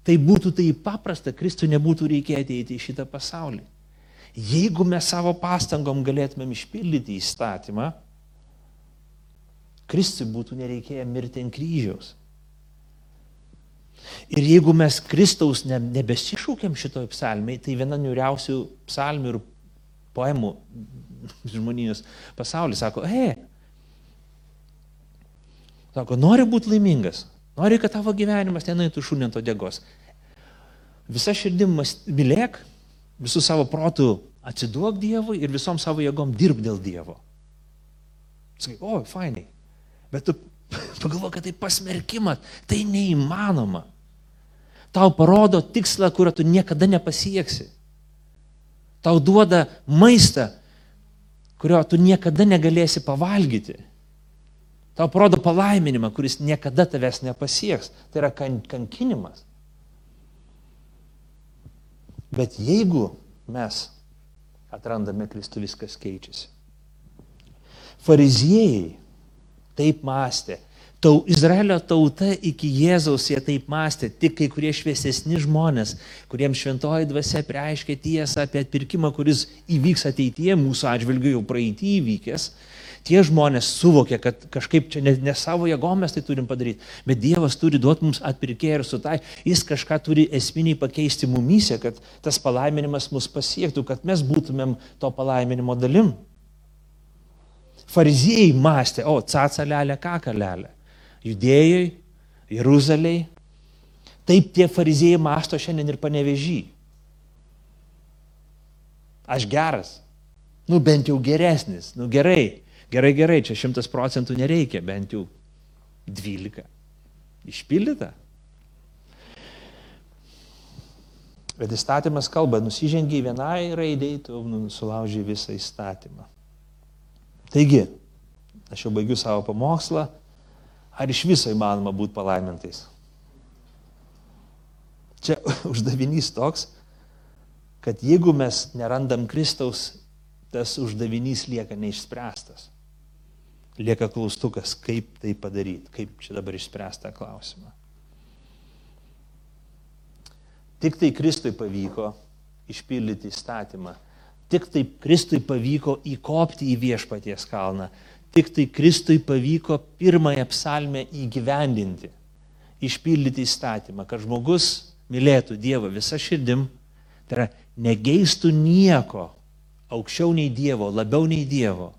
tai būtų taip paprasta, Kristui nebūtų reikėję ateiti į šitą pasaulį. Jeigu mes savo pastangom galėtumėm išpildyti įstatymą, Kristui būtų nereikėję mirti ant kryžiaus. Ir jeigu mes Kristaus ne, nebesišaukiam šitoj psalmiai, tai viena niuriausių psalmių ir poemų žmonijos pasaulis sako, hei, sako, nori būti laimingas, nori, kad tavo gyvenimas tenaitų šūnento dėgos. Visa širdim mylėk, visų savo protų atsiduok Dievui ir visom savo jėgom dirb dėl Dievo. Sakai, o, fainai. Bet tu pagalvo, kad tai pasmerkimas, tai neįmanoma tau parodo tikslą, kurio tu niekada nepasieksi. Tau duoda maistą, kurio tu niekada negalėsi pavalgyti. Tau parodo palaiminimą, kuris niekada tavęs nepasieks. Tai yra kan kankinimas. Bet jeigu mes atrandame Kristų, viskas keičiasi. Fariziejai taip mąstė, Tau, Izraelio tauta iki Jėzaus jie taip mąstė, tik kai kurie šviesesni žmonės, kuriems šventoji dvasia reiškia tiesą apie atpirkimą, kuris įvyks ateityje, mūsų atžvilgiu jau praeitį įvykęs, tie žmonės suvokia, kad kažkaip čia ne, ne savo jėgom mes tai turim padaryti, bet Dievas turi duoti mums atpirkėją ir sutai, jis kažką turi esminiai pakeisti mumyse, kad tas palaiminimas mus pasiektų, kad mes būtumėm to palaiminimo dalim. Fariziejai mąstė, o, cacelelė, kakalelė judėjai, Jeruzaliai. Taip tie fariziejai masto šiandien ir panevežį. Aš geras. Nu, bent jau geresnis. Nu, gerai. Gerai, gerai, čia šimtas procentų nereikia, bent jau dvylika. Išpildyta. Bet įstatymas kalba, nusižengiai vienai raidėjai, tu nu, sulaužiai visą įstatymą. Taigi, aš jau baigiu savo pamokslą, Ar iš viso įmanoma būti palaimintais? Čia uždavinys toks, kad jeigu mes nerandam Kristaus, tas uždavinys lieka neišspręstas. Lieka klaustukas, kaip tai padaryti, kaip čia dabar išspręstą klausimą. Tik tai Kristui pavyko išpildyti įstatymą. Tik taip Kristui pavyko įkopti į viešpaties kalną Tik tai Kristui pavyko pirmąją psalmę įgyvendinti, išpildyti įstatymą, kad žmogus mylėtų Dievą visą širdim, tai yra negeistų nieko aukščiau nei Dievo, labiau nei Dievo.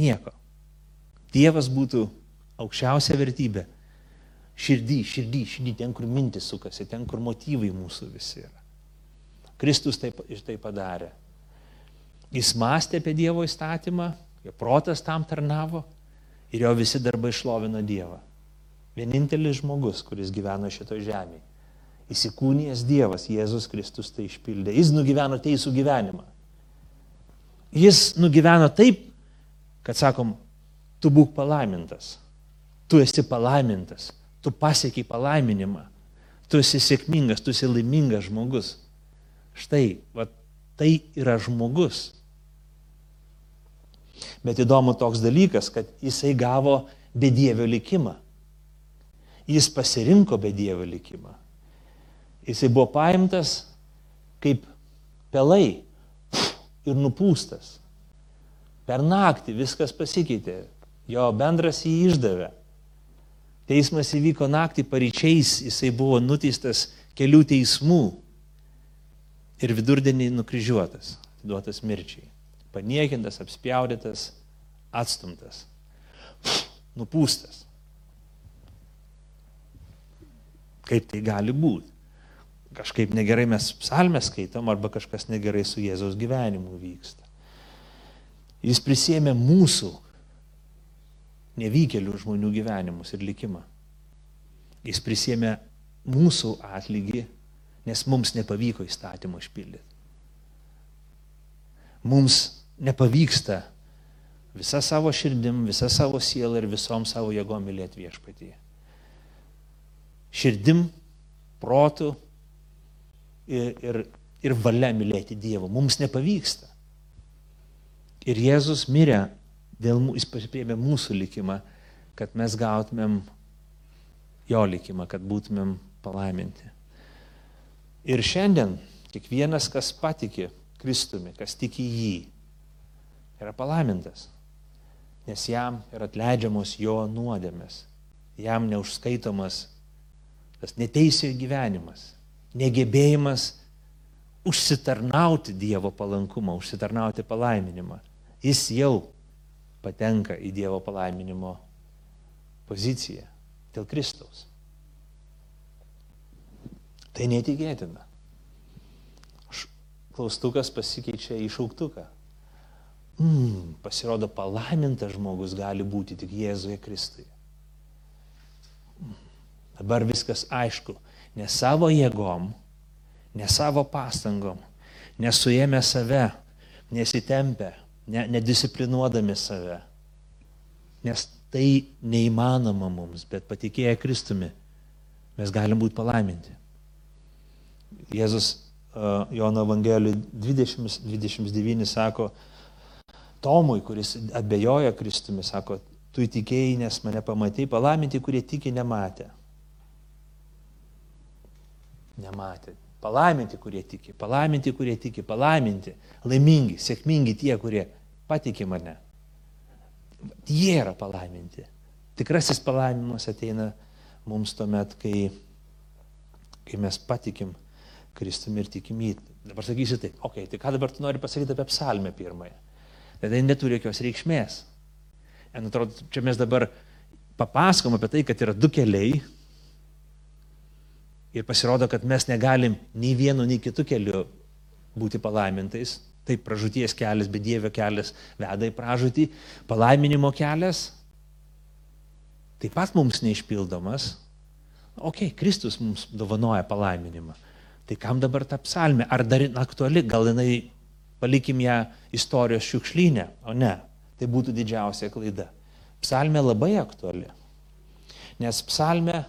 Nieko. Dievas būtų aukščiausia vertybė. Širdį, širdį, širdį, ten, kur mintis sukasi, ten, kur motyvai mūsų visi yra. Kristus taip, tai padarė. Jis mąstė apie Dievo įstatymą, jo protas tam tarnavo ir jo visi darbai šlovino Dievą. Vienintelis žmogus, kuris gyveno šito žemėje. Įsikūnijęs Dievas, Jėzus Kristus tai išpildė. Jis nugyveno teisų gyvenimą. Jis nugyveno taip, kad sakom, tu būk palaimintas. Tu esi palaimintas. Tu pasiekiai palaiminimą. Tu esi sėkmingas, tu esi laimingas žmogus. Štai, va, tai yra žmogus. Bet įdomu toks dalykas, kad jisai gavo bedievio likimą. Jis pasirinko bedievio likimą. Jisai buvo paimtas kaip pelai ir nupūstas. Per naktį viskas pasikeitė. Jo bendras jį išdavė. Teismas įvyko naktį paryčiais, jisai buvo nuteistas kelių teismų ir vidurdienį nukryžiuotas, atiduotas mirčiai. Paniekintas, apspjaudytas, atstumtas, nupūstas. Kaip tai gali būti? Kažkaip negerai mes psalmę skaitom arba kažkas negerai su Jėzaus gyvenimu vyksta. Jis prisėmė mūsų nevykėlių žmonių gyvenimus ir likimą. Jis prisėmė mūsų atlygį nes mums nepavyko įstatymo išpildyti. Mums nepavyksta visą savo širdim, visą savo sielą ir visom savo jėgom mylėti viešpatį. Širdim, protu ir, ir, ir valia mylėti Dievą. Mums nepavyksta. Ir Jėzus mirė, dėl, jis pasipėmė mūsų likimą, kad mes gautumėm jo likimą, kad būtumėm palaiminti. Ir šiandien kiekvienas, kas patiki Kristumi, kas tiki jį, yra palaimintas, nes jam yra atleidžiamos jo nuodėmės, jam neužskaitomas tas neteisėjo gyvenimas, negebėjimas užsitarnauti Dievo palankumą, užsitarnauti palaiminimą. Jis jau patenka į Dievo palaiminimo poziciją dėl Kristaus. Tai netikėtina. Klaustukas pasikeičia į šauktuką. Mm, pasirodo, palaimintas žmogus gali būti tik Jėzuje Kristuje. Mm, dabar viskas aišku. Ne savo jėgom, ne savo pastangom, nesuėmė save, nesitempę, ne, nedisciplinuodami save. Nes tai neįmanoma mums, bet patikėję Kristumi mes galim būti palaiminti. Jėzus Jono Evangelijų 20-29 sako, Tomui, kuris abejoja Kristumi, sako, tu įtikėjai, nes mane pamatai, palaiminti, kurie tiki nematė. Nematė. Palaiminti, kurie tiki, palaiminti, kurie tiki, palaiminti, laimingi, sėkmingi tie, kurie patikė mane. Jie yra palaiminti. Tikrasis palaiminimas ateina mums tuomet, kai, kai mes patikim Kristumi ir tikim jį. Dabar sakysi taip, okei, okay, tai ką dabar tu nori pasakyti apie psalmę pirmąją? Tai tai neturi jokios reikšmės. En atrodo, čia mes dabar papasakom apie tai, kad yra du keliai. Ir pasirodo, kad mes negalim nei vienu, nei kitu keliu būti palaimintais. Taip, pražūties kelias, bedėvio kelias veda į pražūtį, palaiminimo kelias taip pat mums neišpildomas. Ok, Kristus mums dovanoja palaiminimą. Tai kam dabar ta psalmė? Ar dar aktuali? Gal jinai palikim ją istorijos šiukšlynę, o ne. Tai būtų didžiausia klaida. Psalmė labai aktuali. Nes psalmė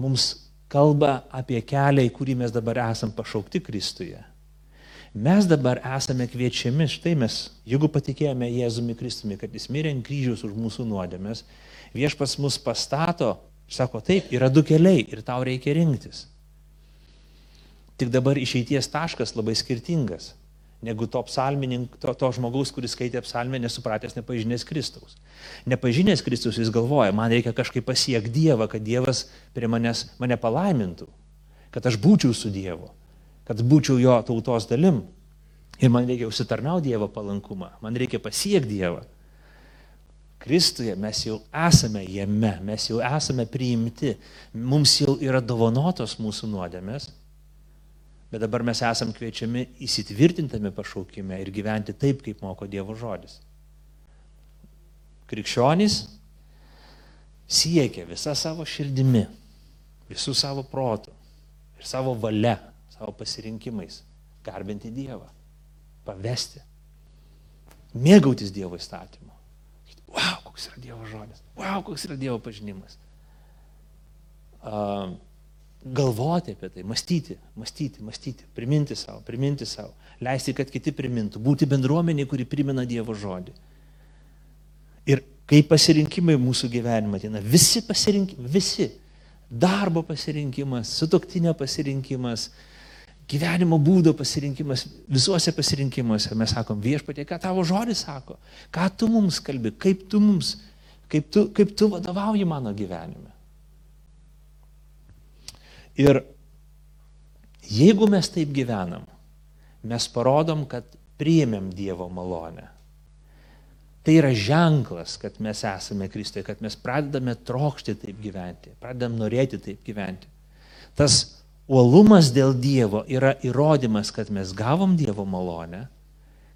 mums kalba apie kelią, į kurį mes dabar esam pašaukti Kristuje. Mes dabar esame kviečiami, štai mes, jeigu patikėjome Jėzumi Kristumi, kad jis mirė ant kryžiaus už mūsų nuodėmės, viešpas mus pastato, sako, taip, yra du keliai ir tau reikia rinktis. Tik dabar išeities taškas labai skirtingas negu to, to, to žmogaus, kuris skaitė psalmę, nesupratęs, nepažinęs Kristaus. Nepažinęs Kristus jis galvoja, man reikia kažkaip pasiekti Dievą, kad Dievas prie manęs mane palaimintų, kad aš būčiau su Dievu, kad būčiau jo tautos dalim. Ir man reikia užsitarnauti Dievo palankumą, man reikia pasiekti Dievą. Kristuje mes jau esame jame, mes jau esame priimti, mums jau yra dovanotos mūsų nuodėmės, bet dabar mes esame kviečiami įsitvirtintame pašaukime ir gyventi taip, kaip moko Dievo žodis. Krikščionys siekia visą savo širdimi, visų savo protų ir savo valia, savo pasirinkimais garbinti Dievą, pavesti, mėgautis Dievo įstatymu wow, koks yra Dievo žodis, wow, koks yra Dievo pažinimas. Uh, galvoti apie tai, mąstyti, mąstyti, mąstyti, priminti savo, priminti savo, leisti, kad kiti primintų, būti bendruomenė, kuri primena Dievo žodį. Ir kaip pasirinkimai mūsų gyvenime ateina, visi pasirinkimai, visi, darbo pasirinkimas, sutoktinio pasirinkimas, gyvenimo būdo pasirinkimas, visuose pasirinkimuose mes sakom, viešpatie, ką tavo žodis sako, ką tu mums kalbi, kaip tu mums, kaip tu, kaip tu vadovauji mano gyvenime. Ir jeigu mes taip gyvenam, mes parodom, kad priėmėm Dievo malonę. Tai yra ženklas, kad mes esame Kristui, kad mes pradedame trokšti taip gyventi, pradedam norėti taip gyventi. Tas Uolumas dėl Dievo yra įrodymas, kad mes gavom Dievo malonę,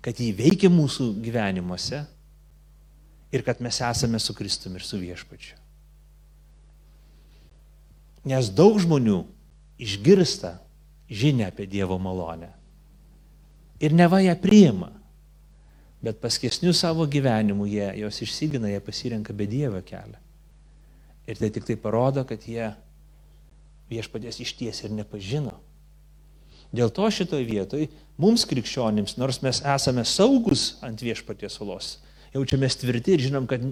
kad jį veikia mūsų gyvenimuose ir kad mes esame su Kristumi ir su viešpačiu. Nes daug žmonių išgirsta žinę apie Dievo malonę ir neva ją priima, bet paskesnių savo gyvenimų jie jos išsigina, jie pasirenka be Dievo kelią. Ir tai tik tai parodo, kad jie viešpadės išties ir nepažino. Dėl to šitoje vietoje mums krikščionims, nors mes esame saugus ant viešpaties sulos, jaučiamės tvirti ir žinom, kad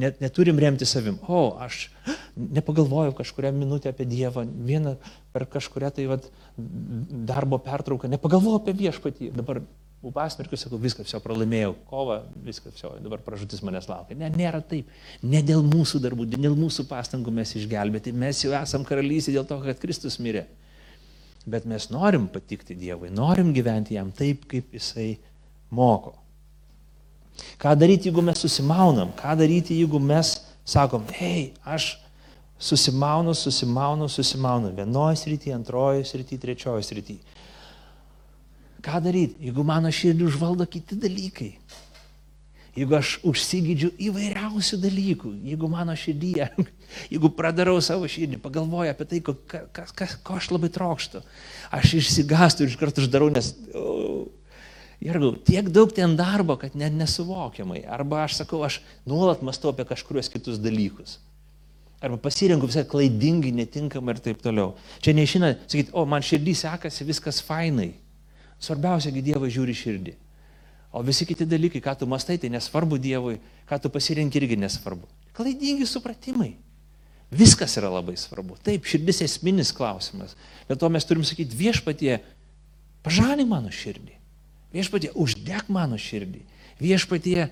net neturim remti savim. O, aš nepagalvojau kažkuria minutę apie Dievą, vieną per kažkuria tai vat, darbo pertrauką, nepagalvojau apie viešpatį. Dabar upasmirkiu, sakau, viskas, jau pralaimėjau kovą, viskas, jau dabar pražutis manęs laukia. Ne, nėra taip. Ne dėl mūsų darbų, ne dėl mūsų pastangų mes išgelbėti. Mes jau esam karalystė dėl to, kad Kristus mirė. Bet mes norim patikti Dievui, norim gyventi jam taip, kaip jisai moko. Ką daryti, jeigu mes susimaunam? Ką daryti, jeigu mes sakom, hei, aš susimaunu, susimaunu, susimaunu. Vienoje srityje, antroje srityje, trečioje srityje. Ką daryti, jeigu mano širdį užvaldo kiti dalykai? Jeigu aš užsigydžiu įvairiausių dalykų, jeigu mano širdyje, jeigu pradarau savo širdį, pagalvoju apie tai, ko, kas, kas, ko aš labai trokštu, aš išsigastu ir iš karto uždarau, nes, oh, irgi, tiek daug ten darbo, kad net nesuvokiamai. Arba aš sakau, aš nuolat mąstu apie kažkurios kitus dalykus. Arba pasirenku visai klaidingai, netinkamai ir taip toliau. Čia neišina sakyti, o man širdį sekasi, viskas fainai. Svarbiausiagi Dievas žiūri širdį. O visi kiti dalykai, ką tu mastai, tai nesvarbu Dievui, ką tu pasirinki irgi nesvarbu. Klaidingi supratimai. Viskas yra labai svarbu. Taip, širdis esminis klausimas. Bet to mes turim sakyti, viešpatie, pažalink mano širdį. Viešpatie, uždek mano širdį. Viešpatie,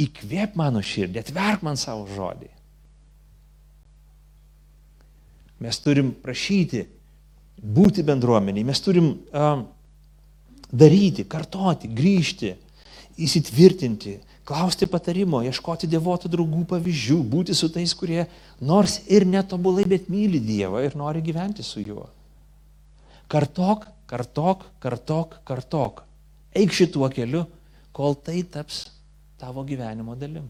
įkvėp mano širdį, atverk man savo žodį. Mes turim prašyti būti bendruomeniai, mes turim um, daryti, kartoti, grįžti, įsitvirtinti, klausti patarimo, ieškoti devotų draugų pavyzdžių, būti su tais, kurie nors ir netobulai, bet myli Dievą ir nori gyventi su juo. Kartok, kartok, kartok, kartok. Eik šituo keliu, kol tai taps tavo gyvenimo dalim.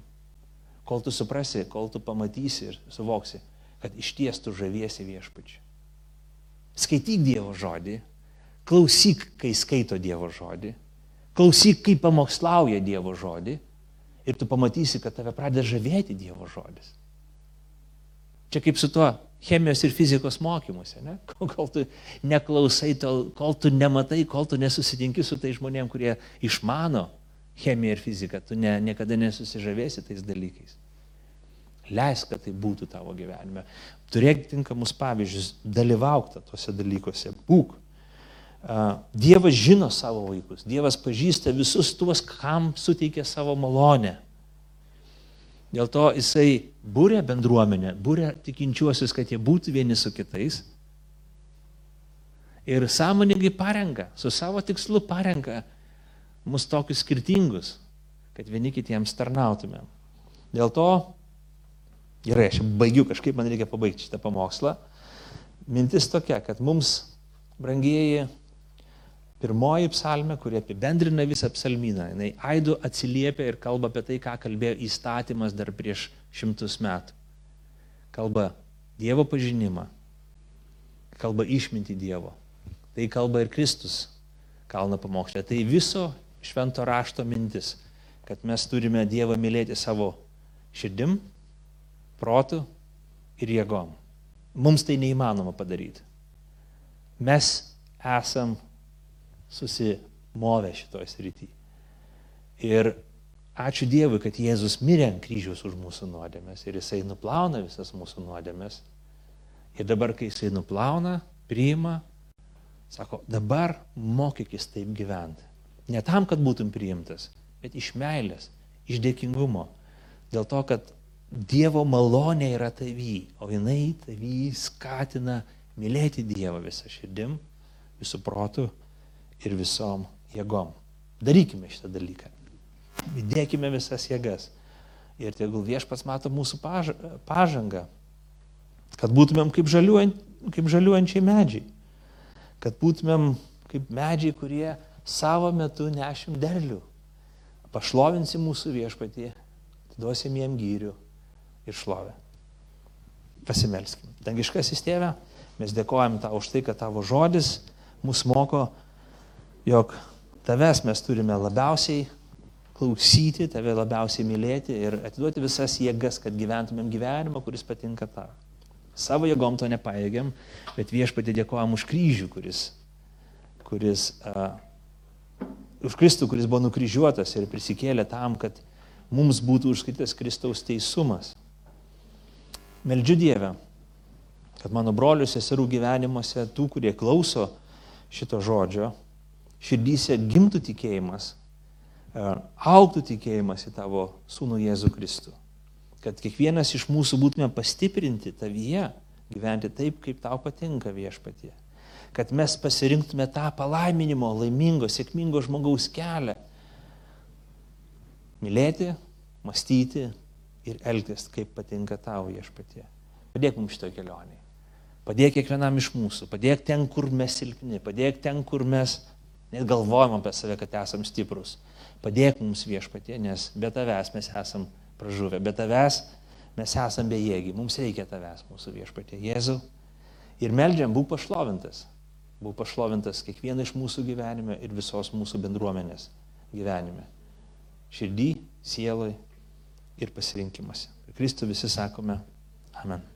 Kol tu suprasi, kol tu pamatysi ir suvoksi, kad iš ties tu žaviesi viešpačiu. Skaityk Dievo žodį, Klausyk, kai skaito Dievo žodį. Klausyk, kai pamokslauja Dievo žodį. Ir tu pamatysi, kad tave pradeda žavėti Dievo žodis. Čia kaip su tuo chemijos ir fizikos mokymuose. Ne? Kol tu neklausai, tol, kol tu nematai, kol tu nesusitinki su tai žmonėm, kurie išmano chemiją ir fiziką, tu ne, niekada nesusižavėsi tais dalykais. Leisk, kad tai būtų tavo gyvenime. Turėk tinkamus pavyzdžius, dalyvauk tuose dalykuose, būk. Dievas žino savo vaikus, Dievas pažįsta visus tuos, kam suteikė savo malonę. Dėl to jisai būrė bendruomenę, būrė tikinčiuosius, kad jie būtų vieni su kitais. Ir sąmoningai parenka, su savo tikslu parenka mus tokius skirtingus, kad vieni kitiems tarnautumėm. Dėl to, gerai, aš baigiu kažkaip, man reikia pabaigti šitą pamokslą. Mintis tokia, kad mums, brangieji, pirmoji psalmė, kuri apibendrina visą psalmyną, jinai aidu atsiliepia ir kalba apie tai, ką kalbėjo įstatymas dar prieš šimtus metų. Kalba Dievo pažinimą, kalba išminti Dievo. Tai kalba ir Kristus kalno pamokslė. Tai viso švento rašto mintis, kad mes turime Dievą mylėti savo širdim, protu ir jėgom. Mums tai neįmanoma padaryti. Mes esam susimovę šitoj srity. Ir ačiū Dievui, kad Jėzus mirė ant kryžiaus už mūsų nuodėmės ir jisai nuplauna visas mūsų nuodėmės. Ir dabar, kai jisai nuplauna, priima, sako, dabar mokykis taip gyventi. Ne tam, kad būtum priimtas, bet iš meilės, iš dėkingumo. Dėl to, kad Dievo malonė yra tavy, o jinai tavy skatina mylėti Dievą visą širdim, visų protų ir visom jėgom. Darykime šitą dalyką. Įdėkime visas jėgas. Ir tegul viešpats mato mūsų pažangą, kad būtumėm kaip, žaliuojant, kaip žaliuojančiai medžiai. Kad būtumėm kaip medžiai, kurie savo metu nešim derlių. Pašlovinsim mūsų viešpatį, atiduosim jiem gyrių ir šlovę. Pasimelskim. Dangiškasis tėve, mes dėkojam tau už tai, kad tavo žodis mus moko, jog tavęs mes turime labiausiai klausyti, tave labiausiai mylėti ir atiduoti visas jėgas, kad gyventumėm gyvenimą, kuris patinka tau. Savo jėgom to nepaėgiam, bet viešpatį dėkojam už kryžių, kuris, kuris uh, už Kristų, kuris buvo nukryžiuotas ir prisikėlė tam, kad mums būtų užskaitas Kristaus teisumas. Meldžiu Dievę, kad mano brolių seserų gyvenimuose, tų, kurie klauso šito žodžio, širdyse gimtų tikėjimas, e, auktų tikėjimas į tavo sūnų Jėzų Kristų. Kad kiekvienas iš mūsų būtume pastiprinti tavyje, gyventi taip, kaip tau patinka viešpatie. Kad mes pasirinktume tą palaiminimo, laimingo, sėkmingo žmogaus kelią. Mylėti, mąstyti ir elgtis, kaip patinka tau viešpatie. Padėk mums šito kelionėje. Padėk kiekvienam iš mūsų. Padėk ten, kur mes silpni. Padėk ten, kur mes net galvojam apie save, kad esam stiprus. Padėk mums viešpatie, nes be tavęs mes esam pražuvę. Be tavęs mes esam bejėgi. Mums reikia tavęs, mūsų viešpatie. Jėzau. Ir meldžiam, būk pašlovintas. Būk pašlovintas kiekvieną iš mūsų gyvenime ir visos mūsų bendruomenės gyvenime. Širdį, sielai ir pasirinkimuose. Kristų visi sakome Amen.